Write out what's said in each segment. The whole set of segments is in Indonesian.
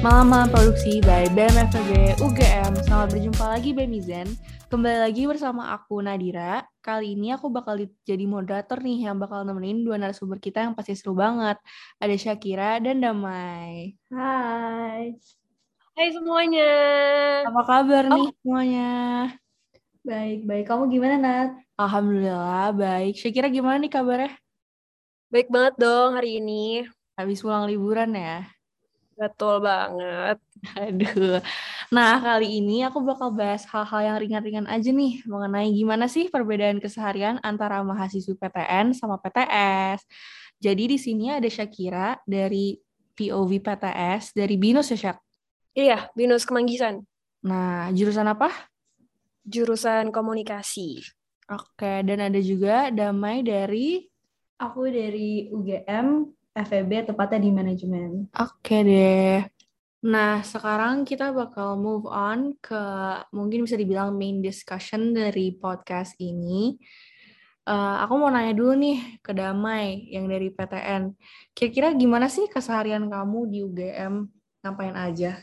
Malam-malam produksi by BMFB UGM. Selamat berjumpa lagi Bemizen. Kembali lagi bersama aku Nadira. Kali ini aku bakal jadi moderator nih yang bakal nemenin dua narasumber kita yang pasti seru banget. Ada Syakira dan Damai. Hai. Hai semuanya. Apa kabar Oh. nih semuanya? Baik, baik. Kamu gimana, Nat? Alhamdulillah baik. Syakira gimana nih kabarnya? Baik banget dong hari ini. Habis pulang liburan ya? Betul banget. Aduh. Nah, kali ini aku bakal bahas hal-hal yang ringan-ringan aja nih mengenai gimana sih perbedaan keseharian antara mahasiswa PTN sama PTS. Jadi di sini ada Syakira dari POV PTS dari Binus ya, Syak? Iya, Binus Kemanggisan. Nah, jurusan apa? Jurusan komunikasi. Oke, dan ada juga Damai dari Aku dari UGM, FEB, tepatnya di manajemen. Oke deh. Nah, sekarang kita bakal move on ke mungkin bisa dibilang main discussion dari podcast ini. Eh, aku mau nanya dulu nih ke Damai yang dari PTN. Kira-kira gimana sih keseharian kamu di UGM? Ngapain aja?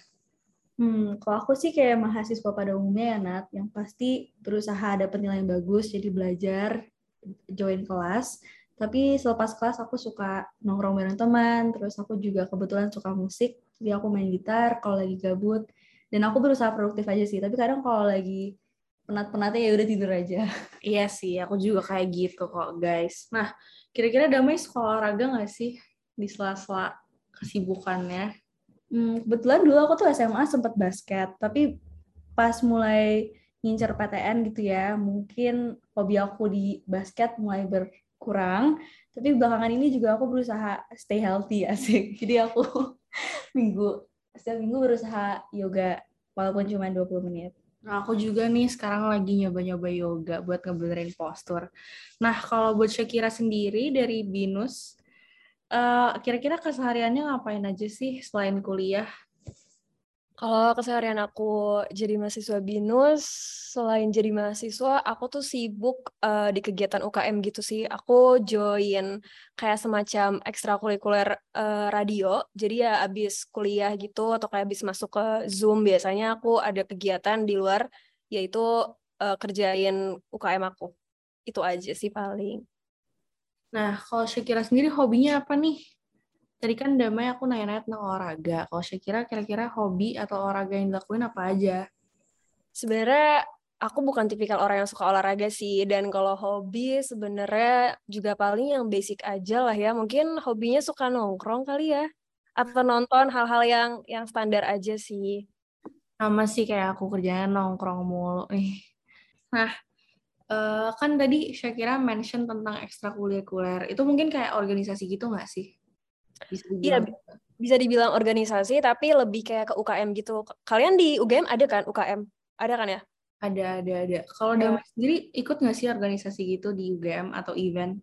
Hmm, kalau aku sih kayak mahasiswa pada umumnya ya, Nat, yang pasti berusaha dapat nilai yang bagus, jadi belajar, join kelas. Tapi selepas kelas aku suka nongkrong bareng teman, terus aku juga kebetulan suka musik, jadi aku main gitar kalau lagi gabut. Dan aku berusaha produktif aja sih, tapi kadang kalau lagi penat-penatnya ya udah tidur aja. Iya sih, aku juga kayak gitu kok, guys. Nah, kira-kira Damai sekolah olahraga nggak sih di sela-sela kesibukannya? Hmm, kebetulan dulu aku tuh SMA sempat basket, tapi pas mulai ngincer PTN gitu ya, mungkin hobi aku di basket mulai berkurang. Tapi belakangan ini juga aku berusaha stay healthy asik. Jadi aku minggu setiap minggu berusaha yoga walaupun cuma 20 menit. Nah, aku juga nih sekarang lagi nyoba-nyoba yoga buat ngebenerin postur. Nah, kalau buat Syakira sendiri dari Binus, eh, kira-kira kesehariannya ngapain aja sih selain kuliah? Kalau keseharian aku jadi mahasiswa Binus, selain jadi mahasiswa, aku tuh sibuk eh, di kegiatan UKM gitu sih. Aku join kayak semacam ekstrakurikuler eh, radio. Jadi ya abis kuliah gitu atau kayak abis masuk ke Zoom, biasanya aku ada kegiatan di luar, yaitu eh, kerjain UKM aku. Itu aja sih paling. Nah, kalau Syakira sendiri hobinya apa nih? Tadi kan Damai aku nanya-nanya tentang olahraga. Kalau Syakira kira-kira hobi atau olahraga yang dilakuin apa aja? Sebenarnya aku bukan tipikal orang yang suka olahraga sih dan kalau hobi sebenarnya juga paling yang basic aja lah ya. Mungkin hobinya suka nongkrong kali ya atau nonton hal-hal yang yang standar aja sih. Sama sih kayak aku kerjanya nongkrong mulu nih. Nah, eh, kan tadi Syakira mention tentang ekstrakurikuler. Itu mungkin kayak organisasi gitu nggak sih? Bisa Iya, dibilang. bisa dibilang organisasi tapi lebih kayak ke UKM gitu. Kalian di UGM ada kan UKM? Ada kan ya? Ada, ada, ada. Kalau Ya. Damai sendiri ikut nggak sih organisasi gitu di UGM atau event?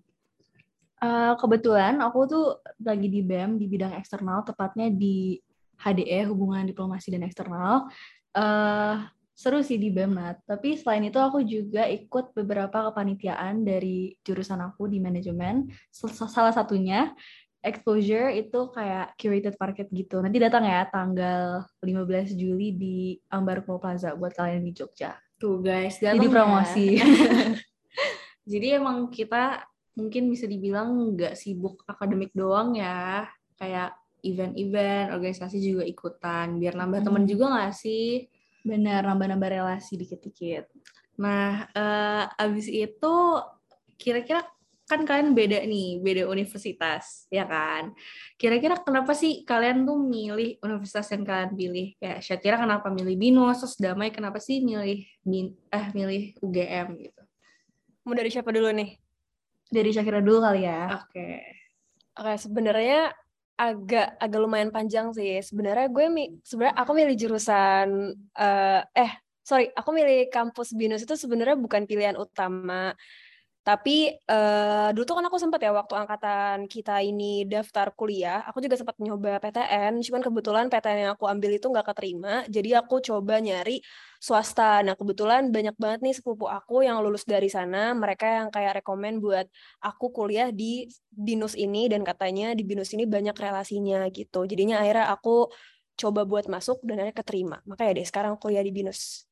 Eh, kebetulan aku tuh lagi di BEM di bidang eksternal, tepatnya di HDE Hubungan Diplomasi dan Eksternal. Eh, seru sih di BEM Nat. Tapi selain itu aku juga ikut beberapa kepanitiaan dari jurusan aku di manajemen. Salah satunya exposure itu kayak curated market gitu. Nanti datang ya tanggal 15 Juli di Ambarpo Plaza buat kalian di Jogja. Tuh guys, Jadi datang ya. promosi. Jadi emang kita mungkin bisa dibilang nggak sibuk akademik doang ya. Kayak event-event, organisasi juga ikutan. Biar nambah temen Hmm. juga nggak sih? Benar, nambah-nambah relasi dikit-dikit. Nah, eh, abis itu kira-kira kan kalian beda nih, beda universitas, ya kan? Kira-kira kenapa sih kalian tuh milih universitas yang kalian pilih? Kayak Syakira kenapa milih Binus, terus Damai kenapa sih milih Bin, eh milih UGM gitu? Mau dari siapa dulu nih? Dari Syakira dulu kali ya. Oke. Oke, sebenarnya agak agak lumayan panjang sih. Sebenarnya gue mi- sebenarnya aku milih jurusan eh eh sorry, aku milih kampus Binus itu sebenarnya bukan pilihan utama. Tapi eh dulu tuh kan aku sempat ya waktu angkatan kita ini daftar kuliah, aku juga sempat nyoba PTN, cuman kebetulan PTN yang aku ambil itu nggak keterima, jadi aku coba nyari swasta. Nah kebetulan banyak banget nih sepupu aku yang lulus dari sana, mereka yang kayak rekomen buat aku kuliah di BINUS ini dan katanya di BINUS ini banyak relasinya gitu. Jadinya akhirnya aku coba buat masuk dan akhirnya keterima. Makanya deh sekarang kuliah di BINUS.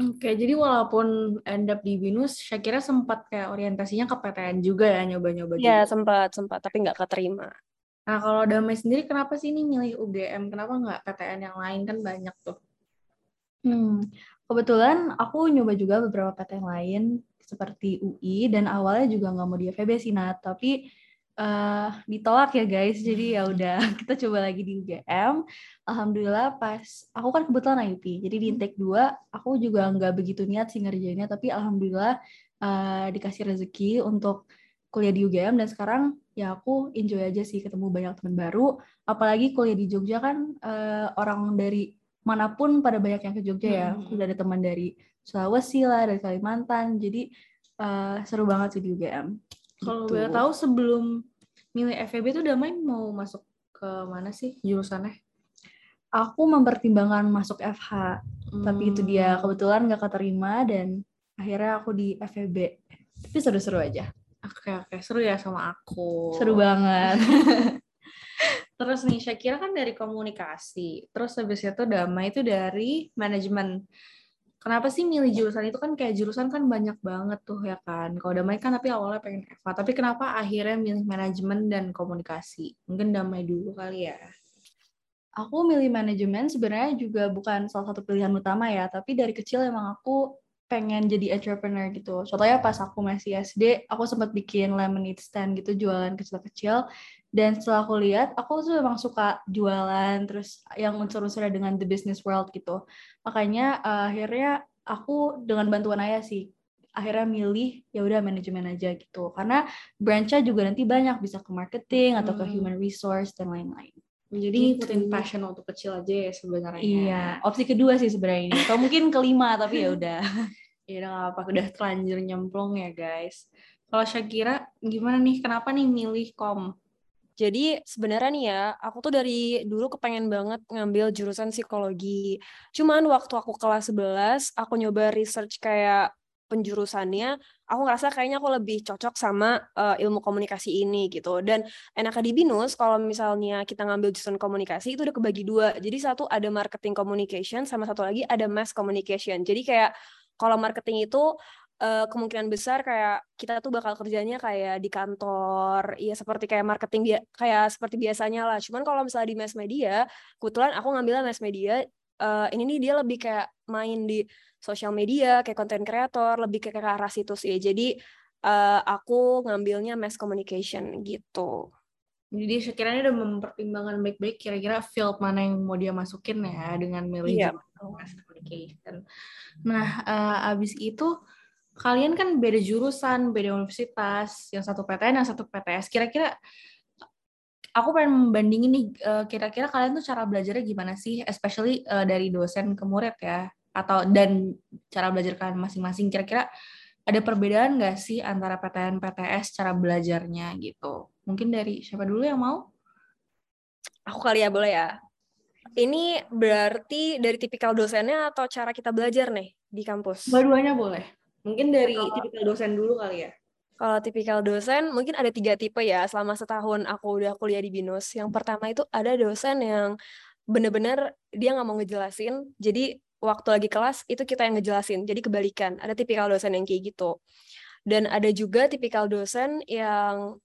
Oke, jadi walaupun end up di BINUS, Syakira sempat kayak orientasinya ke PTN juga ya, nyoba-nyoba Ya, juga. sempat, sempat, tapi nggak keterima. Nah, kalau Damai sendiri kenapa sih ini milih UGM? Kenapa nggak PTN yang lain? Kan banyak tuh. Hmm, kebetulan aku nyoba juga beberapa PTN lain seperti UI dan awalnya juga nggak mau di FEB sih Nat, tapi eh, ditolak ya guys. Jadi ya udah kita coba lagi di UGM. Alhamdulillah pas aku kan kebetulan IUP, jadi di intake 2 aku juga nggak begitu niat sih ngerjainnya, tapi alhamdulillah eh, dikasih rezeki untuk kuliah di UGM dan sekarang ya aku enjoy aja sih ketemu banyak teman baru. Apalagi kuliah di Jogja kan eh, orang dari mana pun pada banyak yang ke Jogja ya. Hmm. Udah ada teman dari Sulawesi lah, dari Kalimantan. Jadi eh, seru banget sih di UGM. Kalau Gitu. boleh tahu sebelum milih FEB tuh Damai mau masuk ke mana sih jurusannya? Aku mempertimbangkan masuk FH, tapi itu dia Hmm. kebetulan nggak keterima dan akhirnya aku di FEB. Tapi seru-seru aja. Oke, oke. Seru ya sama aku. Seru banget. Terus nih, Syakira kan dari komunikasi. Terus habis itu Damai itu dari manajemen. Kenapa sih milih jurusan itu kan kayak jurusan kan banyak banget tuh ya kan. Kalau Damai kan tapi awalnya pengen EVA. Tapi kenapa akhirnya milih manajemen dan komunikasi? Mungkin Damai dulu kali ya. Aku milih manajemen sebenarnya juga bukan salah satu pilihan utama ya, tapi dari kecil emang aku pengen jadi entrepreneur gitu. Contohnya pas aku masih SD, aku sempat bikin lemonade stand gitu, jualan kecil-kecil. Dan setelah aku lihat, aku tuh emang suka jualan, terus yang unsur-unsurnya dengan the business world gitu. Makanya eh, akhirnya aku dengan bantuan ayah sih, akhirnya milih ya udah manajemen aja gitu. Karena branch-nya juga nanti banyak, bisa ke marketing atau ke Hmm. human resource dan lain-lain. Jadi Gitu. ngikutin passion waktu kecil aja ya sebenarnya. Iya, opsi kedua sih sebenarnya ini. Atau mungkin kelima, tapi ya udah. Ya udah nggak apa, udah terlanjur nyemplung ya guys. Kalau Syakira gimana nih? Kenapa nih milih kom? Jadi sebenarnya nih ya, aku tuh dari dulu kepengen banget ngambil jurusan psikologi. Cuman waktu aku kelas 11, aku nyoba research kayak penjurusannya, aku ngerasa kayaknya aku lebih cocok sama eh, ilmu komunikasi ini gitu. Dan enaknya di BINUS, kalau misalnya kita ngambil jurusan komunikasi, itu udah kebagi dua. Jadi satu ada marketing communication, sama satu lagi ada mass communication. Jadi kayak kalau marketing itu eh, kemungkinan besar kayak kita tuh bakal kerjanya kayak di kantor, ya seperti kayak marketing kayak seperti biasanya lah. Cuman kalau misalnya di mass media, kebetulan aku ngambilnya mass media, eh, ini nih dia lebih kayak main di sosial media, kayak content creator, lebih kayak ke arah situ sih. Jadi eh, aku ngambilnya mass communication gitu. Jadi Syakira ini udah mempertimbangkan baik-baik kira-kira field mana yang mau dia masukin ya dengan milih Iya, jurusan mass communication. Nah, eh, abis itu kalian kan beda jurusan, beda universitas, yang satu PTN, yang satu PTS. Kira-kira aku pengen membandingin nih, eh, kira-kira kalian tuh cara belajarnya gimana sih, especially eh, dari dosen ke murid ya, atau dan cara belajar kalian masing-masing. Kira-kira ada perbedaan nggak sih antara PTN PTS cara belajarnya gitu? Mungkin dari siapa dulu yang mau? Aku kali ya boleh ya. Ini berarti dari tipikal dosennya atau cara kita belajar nih di kampus? Dua-duanya boleh. Mungkin dari tipikal dosen dulu kali ya. Kalau tipikal dosen, mungkin ada tiga tipe ya selama setahun aku udah kuliah di BINUS. Yang pertama itu ada dosen yang bener-bener dia nggak mau ngejelasin, jadi waktu lagi kelas itu kita yang ngejelasin, jadi kebalikan. Ada tipikal dosen yang kayak gitu. Dan ada juga tipikal dosen yang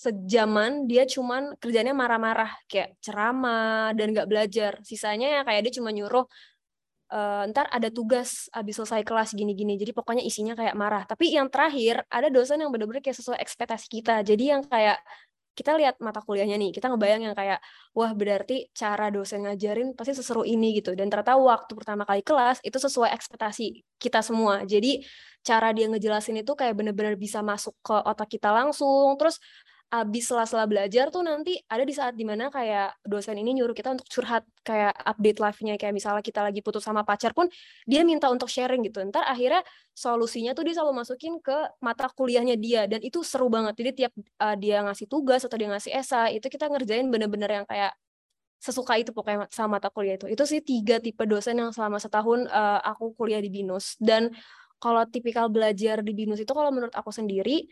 sejaman dia cuman kerjanya marah-marah, kayak ceramah dan nggak belajar. Sisanya ya kayak dia cuma nyuruh eh, ntar ada tugas habis selesai kelas gini-gini. Jadi pokoknya isinya kayak marah. Tapi yang terakhir ada dosen yang bener-bener kayak sesuai ekspektasi kita. Jadi yang kayak kita lihat mata kuliahnya nih kita ngebayang yang kayak wah berarti cara dosen ngajarin pasti seseru ini gitu. Dan ternyata waktu pertama kali kelas itu sesuai ekspektasi kita semua. Jadi cara dia ngejelasin itu kayak bener-bener bisa masuk ke otak kita langsung. Terus abis sela-sela belajar tuh nanti ada di saat di mana kayak dosen ini nyuruh kita untuk curhat kayak update live-nya kayak misalnya kita lagi putus sama pacar pun dia minta untuk sharing gitu. Ntar akhirnya solusinya tuh dia selalu masukin ke mata kuliahnya dia dan itu seru banget. Jadi tiap uh, dia ngasih tugas atau dia ngasih esai itu kita ngerjain bener-bener yang kayak sesuka itu pokoknya sama mata kuliah itu. Itu sih tiga tipe dosen yang selama setahun uh, aku kuliah di binus. Dan kalau tipikal belajar di binus itu kalau menurut aku sendiri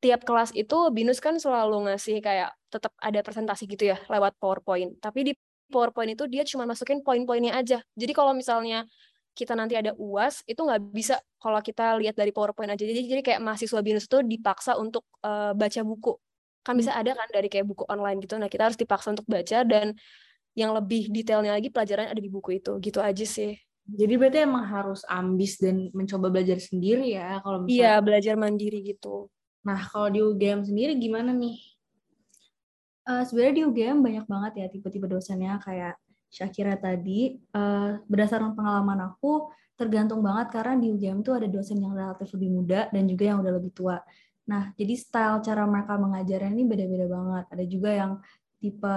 tiap kelas itu BINUS kan selalu ngasih kayak tetap ada presentasi gitu ya lewat PowerPoint. Tapi di PowerPoint itu dia cuma masukin poin-poinnya aja. Jadi kalau misalnya kita nanti ada UAS itu nggak bisa kalau kita lihat dari PowerPoint aja. Jadi jadi kayak mahasiswa binus itu dipaksa untuk uh, baca buku. Kan bisa ada kan dari kayak buku online gitu. Nah, kita harus dipaksa untuk baca dan yang lebih detailnya lagi pelajaran ada di buku itu. Gitu aja sih. Jadi berarti emang harus ambis dan mencoba belajar sendiri ya kalau misalnya. Iya, belajar mandiri gitu. Nah, kalau di UGM sendiri gimana nih? Uh, sebenarnya di UGM banyak banget ya tipe-tipe dosennya kayak Syakira tadi. Uh, berdasarkan pengalaman aku, tergantung banget karena di UGM tuh ada dosen yang relatif lebih muda dan juga yang udah lebih tua. Nah, jadi style cara mereka mengajarnya ini beda-beda banget. Ada juga yang tipe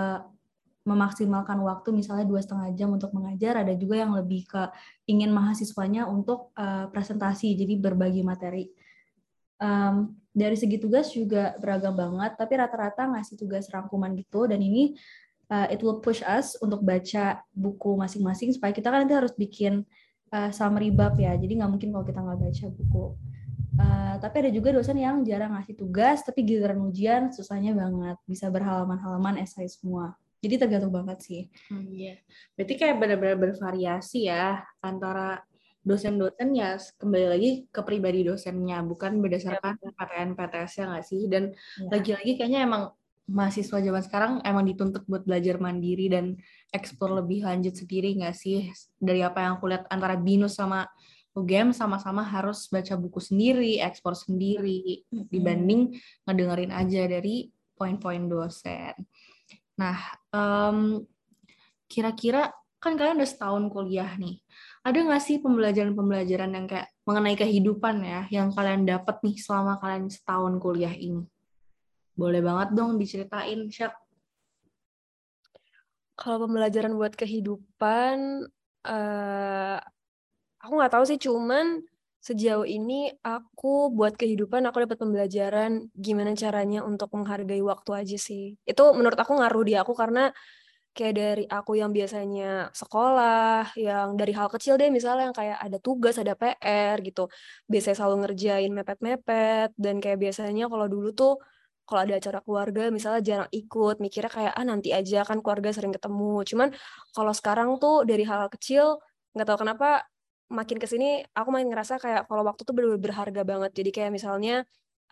memaksimalkan waktu misalnya dua setengah jam untuk mengajar ada juga yang lebih ke ingin mahasiswanya untuk uh, presentasi jadi berbagi materi um, dari segi tugas juga beragam banget tapi rata-rata ngasih tugas rangkuman gitu dan ini uh, it will push us untuk baca buku masing-masing supaya kita kan nanti harus bikin uh, summary bab ya jadi nggak mungkin kalau kita nggak baca buku Uh, tapi ada juga dosen yang jarang ngasih tugas, tapi giliran ujian susahnya banget, bisa berhalaman-halaman esai semua. Jadi tergantung banget sih. Hmm, iya. Berarti kayak benar-benar bervariasi ya antara dosen-dosen ya kembali lagi ke pribadi dosennya bukan berdasarkan ya, PTN PTS ya nggak sih? Dan lagi lagi-lagi kayaknya emang mahasiswa zaman sekarang emang dituntut buat belajar mandiri dan eksplor lebih lanjut sendiri nggak sih? Dari apa yang aku lihat antara binus sama UGM sama-sama harus baca buku sendiri ekspor sendiri dibanding ngedengerin aja dari poin-poin dosen. Nah, um, kira-kira kan kalian udah setahun kuliah nih. Ada nggak sih pembelajaran-pembelajaran yang kayak mengenai kehidupan ya, yang kalian dapat nih selama kalian setahun kuliah ini? Boleh banget dong diceritain, Syak. Kalau pembelajaran buat kehidupan, uh, aku nggak tahu sih, cuman sejauh ini aku buat kehidupan aku dapat pembelajaran gimana caranya untuk menghargai waktu aja sih. Itu menurut aku ngaruh di aku karena kayak dari aku yang biasanya sekolah, yang dari hal kecil deh misalnya yang kayak ada tugas, ada PR gitu. Biasanya selalu ngerjain mepet-mepet dan kayak biasanya kalau dulu tuh kalau ada acara keluarga misalnya jarang ikut, mikirnya kayak ah nanti aja kan keluarga sering ketemu. Cuman kalau sekarang tuh dari hal, -hal kecil nggak tahu kenapa makin ke sini aku makin ngerasa kayak kalau waktu tuh benar-benar berharga banget. Jadi kayak misalnya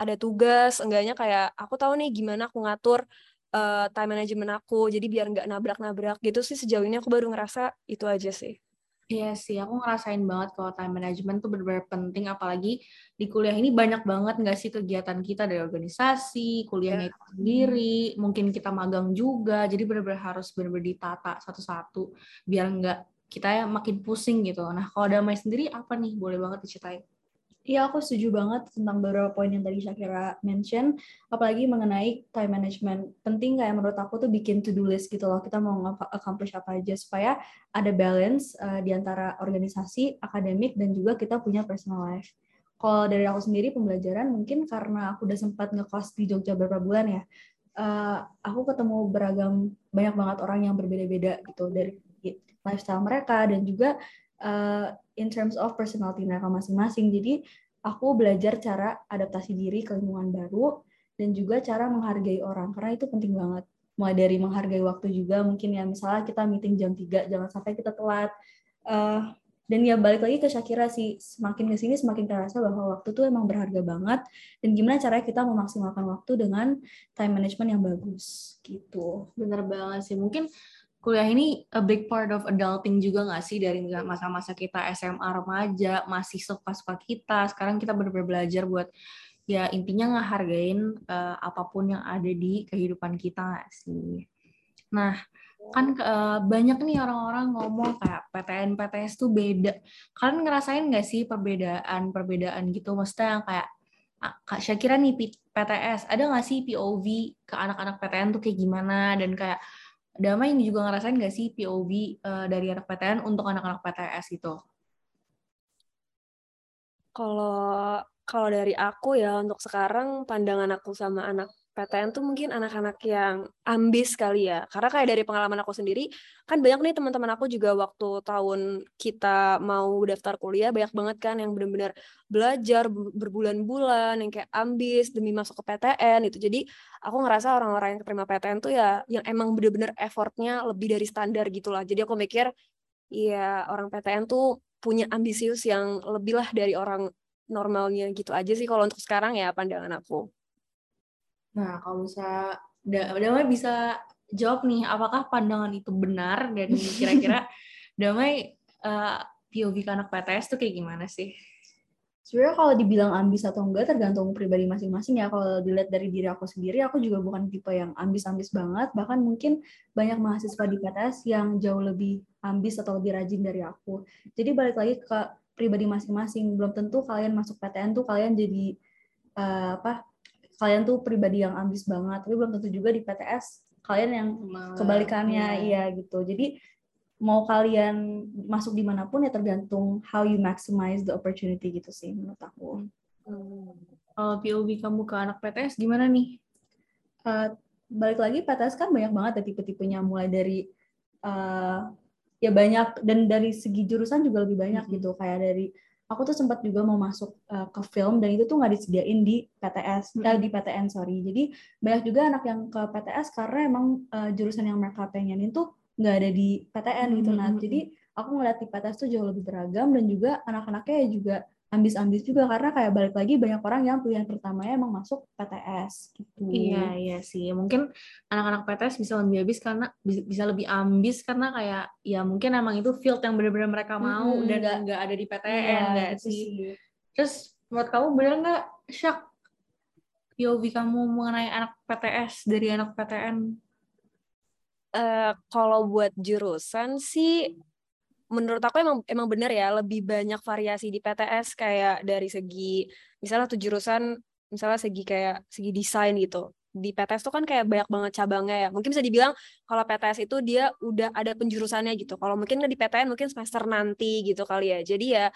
ada tugas, enggaknya kayak aku tahu nih gimana aku ngatur uh, time management aku. Jadi biar nggak nabrak-nabrak gitu sih sejauh ini aku baru ngerasa itu aja sih. Iya sih, aku ngerasain banget kalau time management tuh benar-benar penting, apalagi di kuliah ini banyak banget nggak sih kegiatan kita dari organisasi, kuliahnya yeah. itu sendiri, mungkin kita magang juga, jadi benar-benar harus benar-benar ditata satu-satu, biar nggak kita ya makin pusing gitu. Nah, kalau damai sendiri apa nih? Boleh banget diceritain. Iya, aku setuju banget tentang beberapa poin yang tadi Shakira mention, apalagi mengenai time management. Penting kayak menurut aku tuh bikin to-do list gitu loh, kita mau accomplish apa aja, supaya ada balance uh, di antara organisasi, akademik, dan juga kita punya personal life. Kalau dari aku sendiri, pembelajaran mungkin karena aku udah sempat ngekos di Jogja beberapa bulan ya, uh, aku ketemu beragam, banyak banget orang yang berbeda-beda gitu, dari lifestyle mereka dan juga uh, in terms of personality mereka masing-masing. Jadi aku belajar cara adaptasi diri ke lingkungan baru dan juga cara menghargai orang karena itu penting banget. Mulai dari menghargai waktu juga mungkin ya misalnya kita meeting jam 3 jangan sampai kita telat. Uh, dan ya balik lagi ke Shakira sih semakin ke sini semakin terasa bahwa waktu tuh emang berharga banget dan gimana caranya kita memaksimalkan waktu dengan time management yang bagus gitu bener banget sih mungkin kuliah ini a big part of adulting juga nggak sih? Dari masa-masa kita SMA remaja masih suka-suka kita. Sekarang kita benar-benar belajar buat ya intinya ngehargain uh, apa pun yang ada di kehidupan kita nggak sih? Nah kan uh, banyak nih orang-orang ngomong kayak PTN PTS tuh beda. Kalian ngerasain nggak sih perbedaan perbedaan gitu? Maksudnya yang kayak Kak Syakira nih PTS ada nggak sih POV ke anak-anak PTN tuh kayak gimana? Dan kayak Damai ini juga ngerasain nggak sih POV uh, eh, dari anak PTN untuk anak-anak PTS itu? Kalau kalau dari aku ya untuk sekarang pandangan aku sama anak PTN tuh mungkin anak-anak yang ambis kali ya. Karena kayak dari pengalaman aku sendiri, kan banyak nih teman-teman aku juga waktu tahun kita mau daftar kuliah, banyak banget kan yang benar-benar belajar berbulan-bulan, yang kayak ambis demi masuk ke PTN itu. Jadi aku ngerasa orang-orang yang terima PTN tuh ya yang emang benar-benar effortnya lebih dari standar gitu lah. Jadi aku mikir, ya orang PTN tuh punya ambisius yang lebih lah dari orang normalnya gitu aja sih kalau untuk sekarang ya pandangan aku. Nah, kalau bisa Damai bisa jawab nih, apakah pandangan itu benar dan kira-kira Damai uh, POV ke anak PTS tuh kayak gimana sih? Sebenarnya kalau dibilang ambis atau enggak tergantung pribadi masing-masing ya. Kalau dilihat dari diri aku sendiri, aku juga bukan tipe yang ambis-ambis banget. Bahkan mungkin banyak mahasiswa di PTS yang jauh lebih ambis atau lebih rajin dari aku. Jadi balik lagi ke pribadi masing-masing. Belum tentu kalian masuk PTN tuh kalian jadi uh, apa kalian tuh pribadi yang ambis banget. Tapi belum tentu juga di PTS kalian yang kebalikannya. Iya. iya gitu. Jadi mau kalian masuk di mana pun ya tergantung how you maximize the opportunity gitu sih menurut aku. Hmm. kalau POV kamu ke anak PTS gimana nih? Uh, balik lagi PTS kan banyak banget ya tipe-tipenya. Mulai dari uh, ya banyak dan dari segi jurusan juga lebih banyak hmm. gitu. Kayak dari aku tuh sempat juga mau masuk uh, ke film dan itu tuh nggak disediain di PTS hmm. eh, di PTN sorry. Jadi banyak juga anak yang ke PTS karena emang uh, jurusan yang mereka pengenin tuh nggak ada di PTN gitu nah jadi aku ngeliat di PTS tuh jauh lebih beragam dan juga anak-anaknya juga ambis-ambis juga karena kayak balik lagi banyak orang yang pilihan pertamanya emang masuk PTS gitu. Iya iya sih mungkin anak-anak PTS bisa lebih ambis karena bisa lebih ambis karena kayak ya mungkin emang itu field yang benar-benar mereka mau hmm, dan nggak ada di PTN iya, nggak sih. sih. Terus menurut kamu benar nggak shock POV kamu mengenai anak PTS dari anak PTN? Uh, eh, kalau buat jurusan sih menurut aku emang emang benar ya lebih banyak variasi di PTS kayak dari segi misalnya tuh jurusan misalnya segi kayak segi desain gitu. Di PTS tuh kan kayak banyak banget cabangnya ya. Mungkin bisa dibilang kalau PTS itu dia udah ada penjurusannya gitu. Kalau mungkin di PTN mungkin semester nanti gitu kali ya. Jadi ya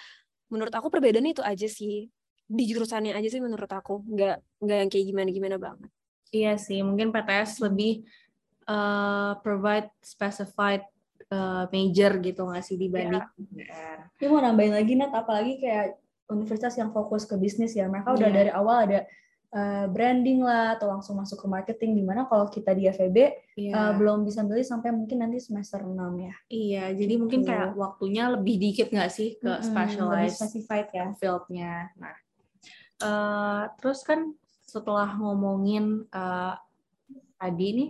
menurut aku perbedaan itu aja sih. Di jurusannya aja sih menurut aku. Nggak nggak yang kayak gimana gimana banget. Iya sih mungkin PTS lebih uh, provide specified uh, major gitu nggak sih dibanding yeah. Ini mau nambahin lagi Nat, apalagi kayak universitas yang fokus ke bisnis ya. Mereka udah yeah. dari awal ada uh, branding lah atau langsung masuk ke marketing di mana kalau kita di FEB yeah. Iya. uh, belum bisa beli sampai mungkin nanti semester 6 ya. Iya, jadi gitu. mungkin kayak waktunya lebih dikit nggak sih ke hmm, specialized specified ya fieldnya. Nah, uh, terus kan setelah ngomongin uh, tadi nih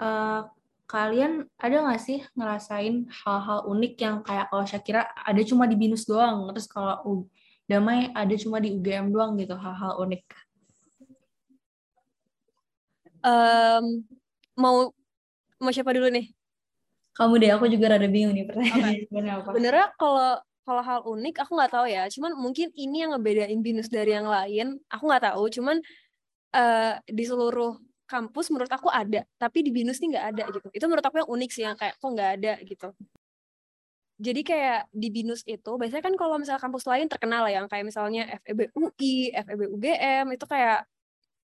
uh, kalian ada nggak sih ngerasain hal-hal unik yang kayak kalau Syakira ada cuma di BINUS doang, terus kalau Damai ada cuma di UGM doang gitu, hal-hal unik? Um, mau mau siapa dulu nih? Kamu deh, aku juga rada bingung nih pertanyaan. Okay. Sebenarnya kalau kalau hal unik aku nggak tahu ya, cuman mungkin ini yang ngebedain BINUS dari yang lain, aku nggak tahu, cuman uh, di seluruh kampus menurut aku ada tapi di binus nih nggak ada gitu. Itu menurut aku yang unik sih yang kayak kok nggak ada gitu. Jadi kayak di binus itu biasanya kan kalau misalnya kampus lain terkenal ya yang kayak misalnya FEB UI, FEB UGM itu kayak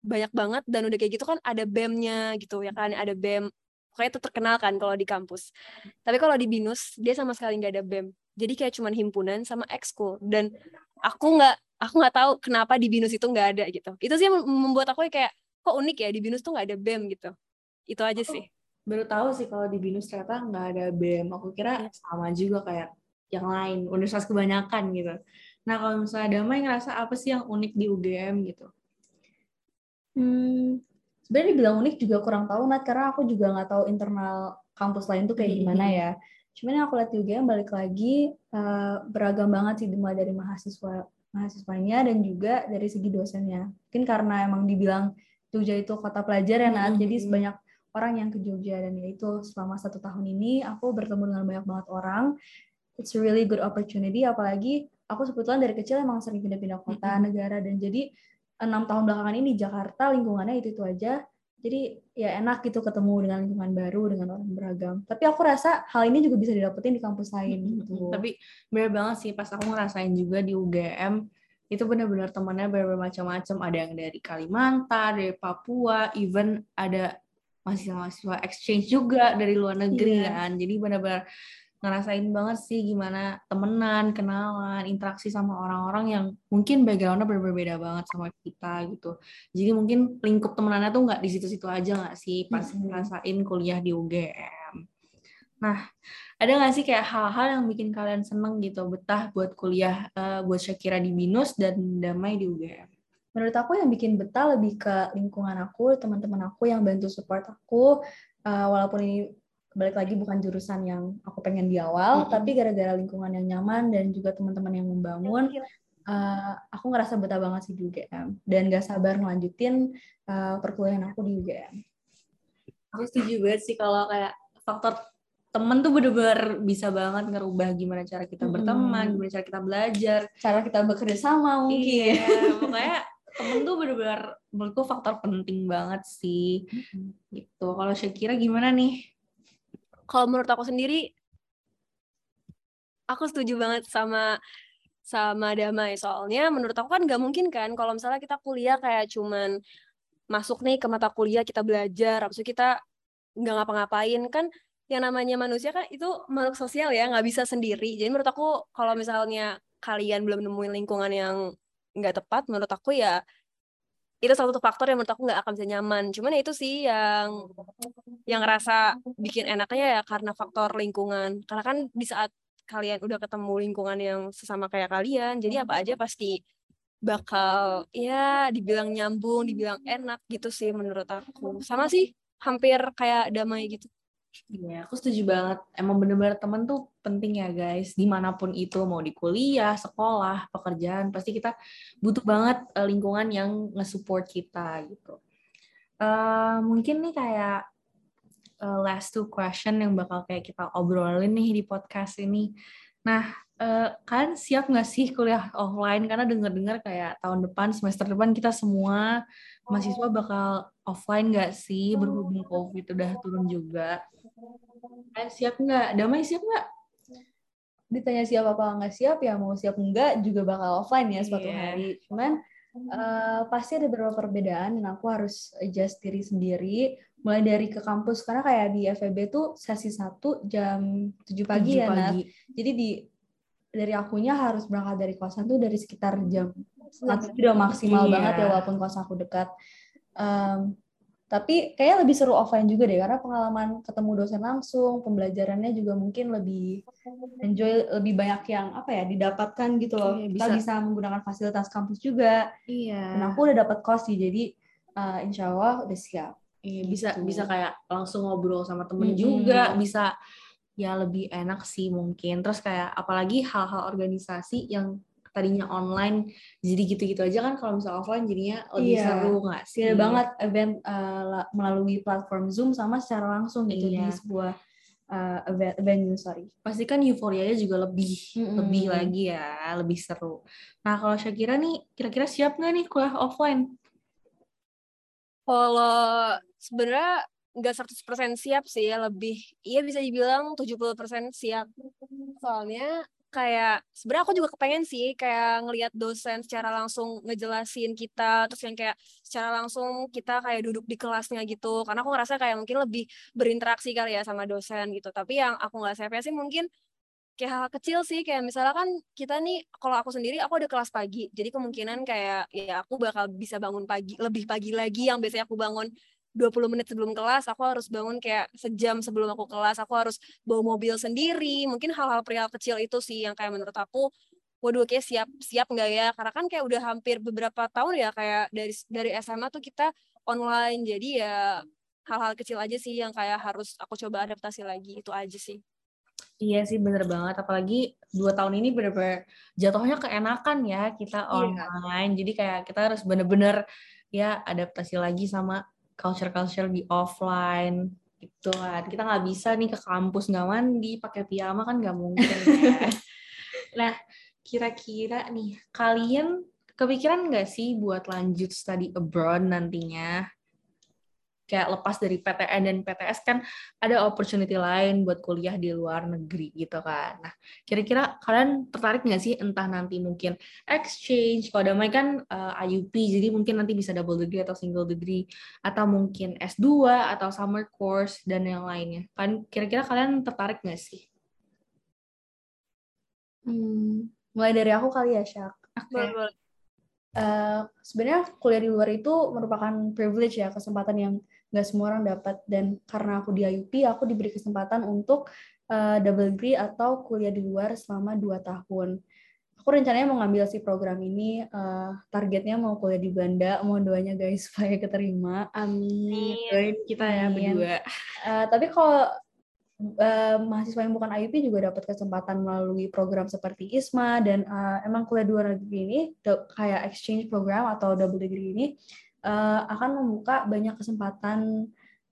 banyak banget dan udah kayak gitu kan ada BEM-nya gitu ya kan? Ada BEM kayak itu terkenal kan kalau di kampus. Tapi kalau di binus dia sama sekali nggak ada BEM jadi kayak cuman himpunan sama ekskul. Dan aku nggak aku nggak tahu kenapa di binus itu nggak ada gitu. Itu sih yang membuat aku kayak kok unik ya di binus tuh nggak ada bem gitu. Itu aja sih. baru tahu sih kalau di binus ternyata nggak ada bem aku kira iya. sama juga kayak yang lain universitas kebanyakan gitu. Nah kalau misalnya damai ngerasa apa sih yang unik di UGM gitu? Hmm sebenarnya dibilang unik juga kurang tahu Nat karena aku juga nggak tahu internal kampus lain tuh kayak hmm. gimana ya. Cuman yang aku lihat di UGM balik lagi uh, beragam banget sih dimulai dari mahasiswa mahasiswanya dan juga dari segi dosennya. Mungkin karena emang dibilang Jogja itu kota pelajar ya Nat. Jadi sebanyak orang yang ke Jogja dan ya itu selama satu tahun ini aku bertemu dengan banyak banget orang. It's a really good opportunity. Apalagi aku sebetulnya dari kecil emang sering pindah-pindah kota, mm -hmm. negara dan jadi enam tahun belakangan ini di Jakarta lingkungannya itu itu aja. Jadi ya enak gitu ketemu dengan lingkungan baru dengan orang beragam. Tapi aku rasa hal ini juga bisa didapetin di kampus lain gitu. Tapi benar banget sih pas aku ngerasain juga di UGM itu benar-benar temannya benar-benar macam-macam ada yang dari Kalimantan dari Papua even ada mahasiswa-mahasiswa exchange juga dari luar negeri yeah. kan jadi benar-benar ngerasain banget sih gimana temenan, kenalan, interaksi sama orang-orang yang mungkin backgroundnya berbeda banget sama kita gitu. Jadi mungkin lingkup temenannya tuh nggak di situ-situ aja nggak sih pas hmm. ngerasain kuliah di UGM. Nah, ada nggak sih kayak hal-hal yang bikin kalian seneng gitu, betah buat kuliah, uh, buat Shakira di BINUS dan Damai di UGM? Menurut aku yang bikin betah lebih ke lingkungan aku, teman-teman aku yang bantu support aku, uh, walaupun ini balik lagi bukan jurusan yang aku pengen di awal, mm -hmm. tapi gara-gara lingkungan yang nyaman dan juga teman-teman yang membangun, uh, aku ngerasa betah banget sih di UGM dan gak sabar ngelanjutin uh, perkuliahan aku di UGM. Aku setuju banget sih kalau kayak faktor temen tuh bener-bener bisa banget ngerubah gimana cara kita berteman, hmm. gimana cara kita belajar, cara kita bekerja sama mungkin. Iya, pokoknya temen tuh bener-bener menurutku faktor penting banget sih. Hmm. Gitu. Kalau Shakira gimana nih? kalau menurut aku sendiri aku setuju banget sama sama damai soalnya menurut aku kan nggak mungkin kan kalau misalnya kita kuliah kayak cuman masuk nih ke mata kuliah kita belajar habis itu kita nggak ngapa-ngapain kan yang namanya manusia kan itu makhluk sosial ya nggak bisa sendiri. Jadi menurut aku kalau misalnya kalian belum nemuin lingkungan yang nggak tepat menurut aku ya itu satu faktor yang menurut aku nggak akan bisa nyaman. Cuman ya itu sih yang yang ngerasa bikin enaknya ya karena faktor lingkungan. Karena kan di saat kalian udah ketemu lingkungan yang sesama kayak kalian jadi apa aja pasti bakal ya dibilang nyambung dibilang enak gitu sih menurut aku. Sama sih hampir kayak damai gitu Iya, aku setuju banget. Emang bener-bener temen tuh penting ya guys. Di mana pun itu, mau di kuliah, sekolah, pekerjaan, pasti kita butuh banget uh, lingkungan yang nge-support kita gitu. Uh, mungkin nih kayak uh, last two question yang bakal kayak kita obrolin nih di podcast ini. Nah, uh, kan siap nggak sih kuliah offline? Karena denger-dengar kayak tahun depan, semester depan kita semua mahasiswa bakal offline nggak sih berhubung COVID udah turun juga? Eh, siap nggak? Damai siap nggak? Ditanya siap apa nggak siap ya mau siap nggak juga bakal offline ya suatu yeah. hari. Cuman uh, pasti ada beberapa perbedaan dan aku harus adjust diri sendiri mulai dari ke kampus karena kayak di FEB tuh sesi satu jam 7 pagi 7 ya pagi. Nat. Jadi di dari akunya harus berangkat dari kosan tuh dari sekitar jam satu udah maksimal iya. banget ya walaupun kosan aku dekat. Um, tapi kayaknya lebih seru offline juga deh karena pengalaman ketemu dosen langsung pembelajarannya juga mungkin lebih enjoy lebih banyak yang apa ya didapatkan gitu loh iya, bisa. kita bisa menggunakan fasilitas kampus juga iya. dan aku udah dapat kos sih jadi uh, insya Allah udah siap iya, bisa gitu. bisa kayak langsung ngobrol sama temen -hmm. juga bisa ya lebih enak sih mungkin terus kayak apalagi hal-hal organisasi yang tadinya online jadi gitu-gitu aja kan kalau misalnya offline jadinya lebih iya. seru nggak sih? Iya banget event uh, melalui platform Zoom sama secara langsung gitu iya. di sebuah uh, event venue sorry. Pasti kan euforianya juga lebih mm-hmm. lebih lagi ya, lebih seru. Nah kalau Shakira nih kira-kira siap nggak nih kuliah offline? Kalau sebenarnya nggak 100% siap sih ya lebih iya bisa dibilang 70% siap. Soalnya kayak sebenarnya aku juga kepengen sih kayak ngelihat dosen secara langsung ngejelasin kita terus yang kayak secara langsung kita kayak duduk di kelasnya gitu. Karena aku ngerasa kayak mungkin lebih berinteraksi kali ya sama dosen gitu. Tapi yang aku nggak siapnya sih mungkin kayak hal, hal kecil sih. Kayak misalnya kan kita nih kalau aku sendiri aku ada kelas pagi. Jadi kemungkinan kayak ya aku bakal bisa bangun pagi lebih pagi lagi yang biasanya aku bangun 20 menit sebelum kelas aku harus bangun kayak sejam sebelum aku kelas. Aku harus bawa mobil sendiri. Mungkin hal-hal perihal kecil itu sih yang kayak menurut aku waduh kayak siap siap nggak ya? Karena kan kayak udah hampir beberapa tahun ya kayak dari dari SMA tuh kita online. Jadi ya hal-hal kecil aja sih yang kayak harus aku coba adaptasi lagi. Itu aja sih. Iya sih bener banget, apalagi dua tahun ini bener-bener jatuhnya keenakan ya kita iya. online, iya. jadi kayak kita harus bener-bener ya adaptasi lagi sama culture-culture di offline gitu kan kita nggak bisa nih ke kampus nggak mandi pakai piyama kan nggak mungkin ya. Nah kira-kira nih kalian kepikiran nggak sih buat lanjut study abroad nantinya kayak lepas dari PTN dan PTS kan ada opportunity lain buat kuliah di luar negeri gitu kan. Nah, kira-kira kalian tertarik nggak sih entah nanti mungkin exchange, kalau damai kan uh, eh, IUP, jadi mungkin nanti bisa double degree atau single degree, atau mungkin S2 atau summer course dan yang lainnya. Kan kira-kira kalian tertarik nggak sih? Hmm, mulai dari aku kali ya, Syak. Okay. Boleh, Uh, sebenarnya kuliah di luar itu merupakan privilege ya kesempatan yang nggak semua orang dapat dan karena aku di IUP aku diberi kesempatan untuk uh, double degree atau kuliah di luar selama dua tahun. Aku rencananya mau ngambil si program ini uh, targetnya mau kuliah di Belanda, mau doanya guys supaya keterima. Amin. Doain kita ya berdua. Uh, tapi kalau uh, mahasiswa yang bukan IUP juga dapat kesempatan melalui program seperti ISMA dan uh, emang kuliah dua negeri ini kayak exchange program atau double degree ini uh, akan membuka banyak kesempatan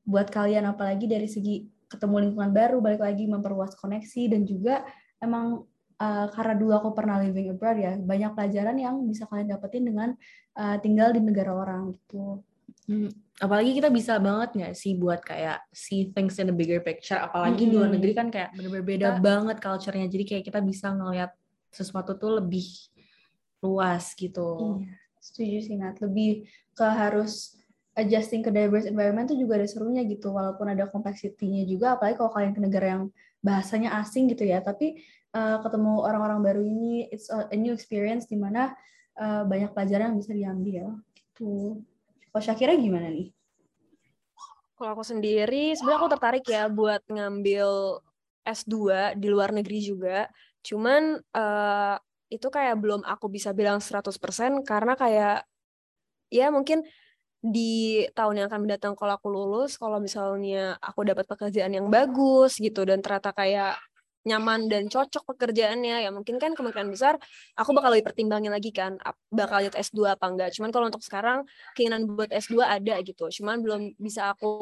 buat kalian apalagi dari segi ketemu lingkungan baru balik lagi memperluas koneksi dan juga emang uh, karena dulu aku pernah living abroad ya banyak pelajaran yang bisa kalian dapetin dengan uh, tinggal di negara orang gitu. Hmm apalagi kita bisa banget nggak sih buat kayak see things in a bigger picture apalagi mm-hmm. luar negeri kan kayak berbeda banget culture-nya jadi kayak kita bisa ngelihat sesuatu tuh lebih luas gitu iya setuju sih Nat lebih ke harus adjusting ke diverse environment tuh juga ada serunya gitu walaupun ada kompleksitinya juga apalagi kalau kalian ke negara yang bahasanya asing gitu ya tapi uh, ketemu orang-orang baru ini it's a, a new experience di mana uh, banyak pelajaran yang bisa diambil gitu kalau Syakira gimana nih? Kalau aku sendiri, sebenarnya aku tertarik ya buat ngambil S2 di luar negeri juga. Cuman uh, itu kayak belum aku bisa bilang 100% karena kayak ya mungkin di tahun yang akan mendatang kalau aku lulus, kalau misalnya aku dapat pekerjaan yang bagus gitu dan ternyata kayak nyaman dan cocok pekerjaannya ya mungkin kan kemungkinan besar aku bakal lebih pertimbangin lagi kan bakal lanjut S2 apa enggak. Cuman kalau untuk sekarang keinginan buat S2 ada gitu. Cuman belum bisa aku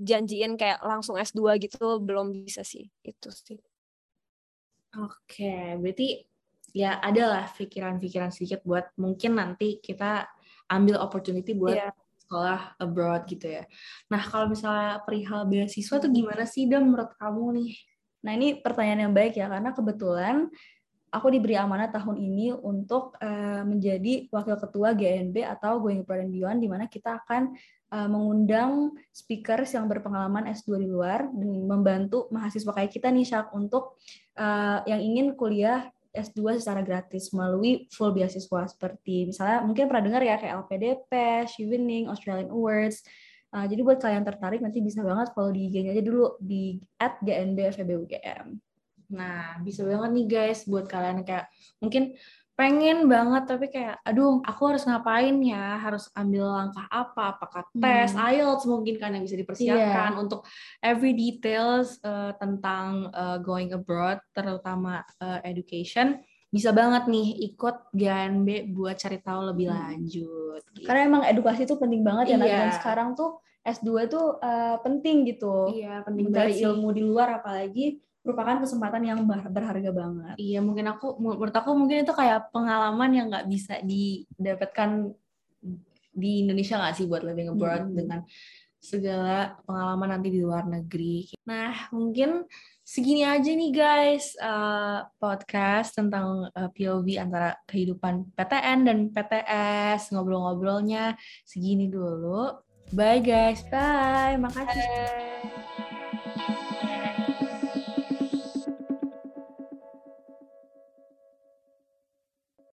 janjiin kayak langsung S2 gitu belum bisa sih. Itu sih. Oke berarti ya adalah pikiran-pikiran sedikit buat mungkin nanti kita ambil opportunity buat yeah sekolah abroad gitu ya. Nah kalau misalnya perihal beasiswa tuh gimana sih Dam menurut kamu nih? Nah, ini pertanyaan yang baik ya, karena kebetulan aku diberi amanah tahun ini untuk uh, menjadi wakil ketua GNB atau Going Abroad and Beyond, di mana kita akan uh, mengundang speakers yang berpengalaman S2 di luar dan membantu mahasiswa kayak kita nih, Syak, untuk uh, yang ingin kuliah S2 secara gratis melalui full beasiswa seperti misalnya mungkin pernah dengar ya kayak LPDP, Chevening, Australian Awards, Uh, jadi buat kalian tertarik nanti bisa banget follow di IG-nya aja dulu di @gnbfebugm. Nah, bisa banget nih guys buat kalian kayak mungkin pengen banget tapi kayak aduh aku harus ngapain ya harus ambil langkah apa apakah tes hmm. IELTS mungkin kan yang bisa dipersiapkan yeah. untuk every details uh, tentang uh, going abroad terutama uh, education bisa banget nih ikut GNB buat cari tahu lebih hmm. lanjut. Gitu. Karena emang edukasi itu penting banget ya, iya. dan sekarang tuh S2 itu uh, penting gitu. Iya, penting Mencari ilmu di luar apalagi merupakan kesempatan yang berharga banget. Iya, mungkin aku menurut aku mungkin itu kayak pengalaman yang nggak bisa didapatkan di Indonesia nggak sih buat living abroad hmm. dengan segala pengalaman nanti di luar negeri. Nah, mungkin segini aja nih guys uh, podcast tentang uh, eh, POV antara kehidupan PTN dan PTS ngobrol-ngobrolnya segini dulu. Bye guys. Bye. Makasih. Bye.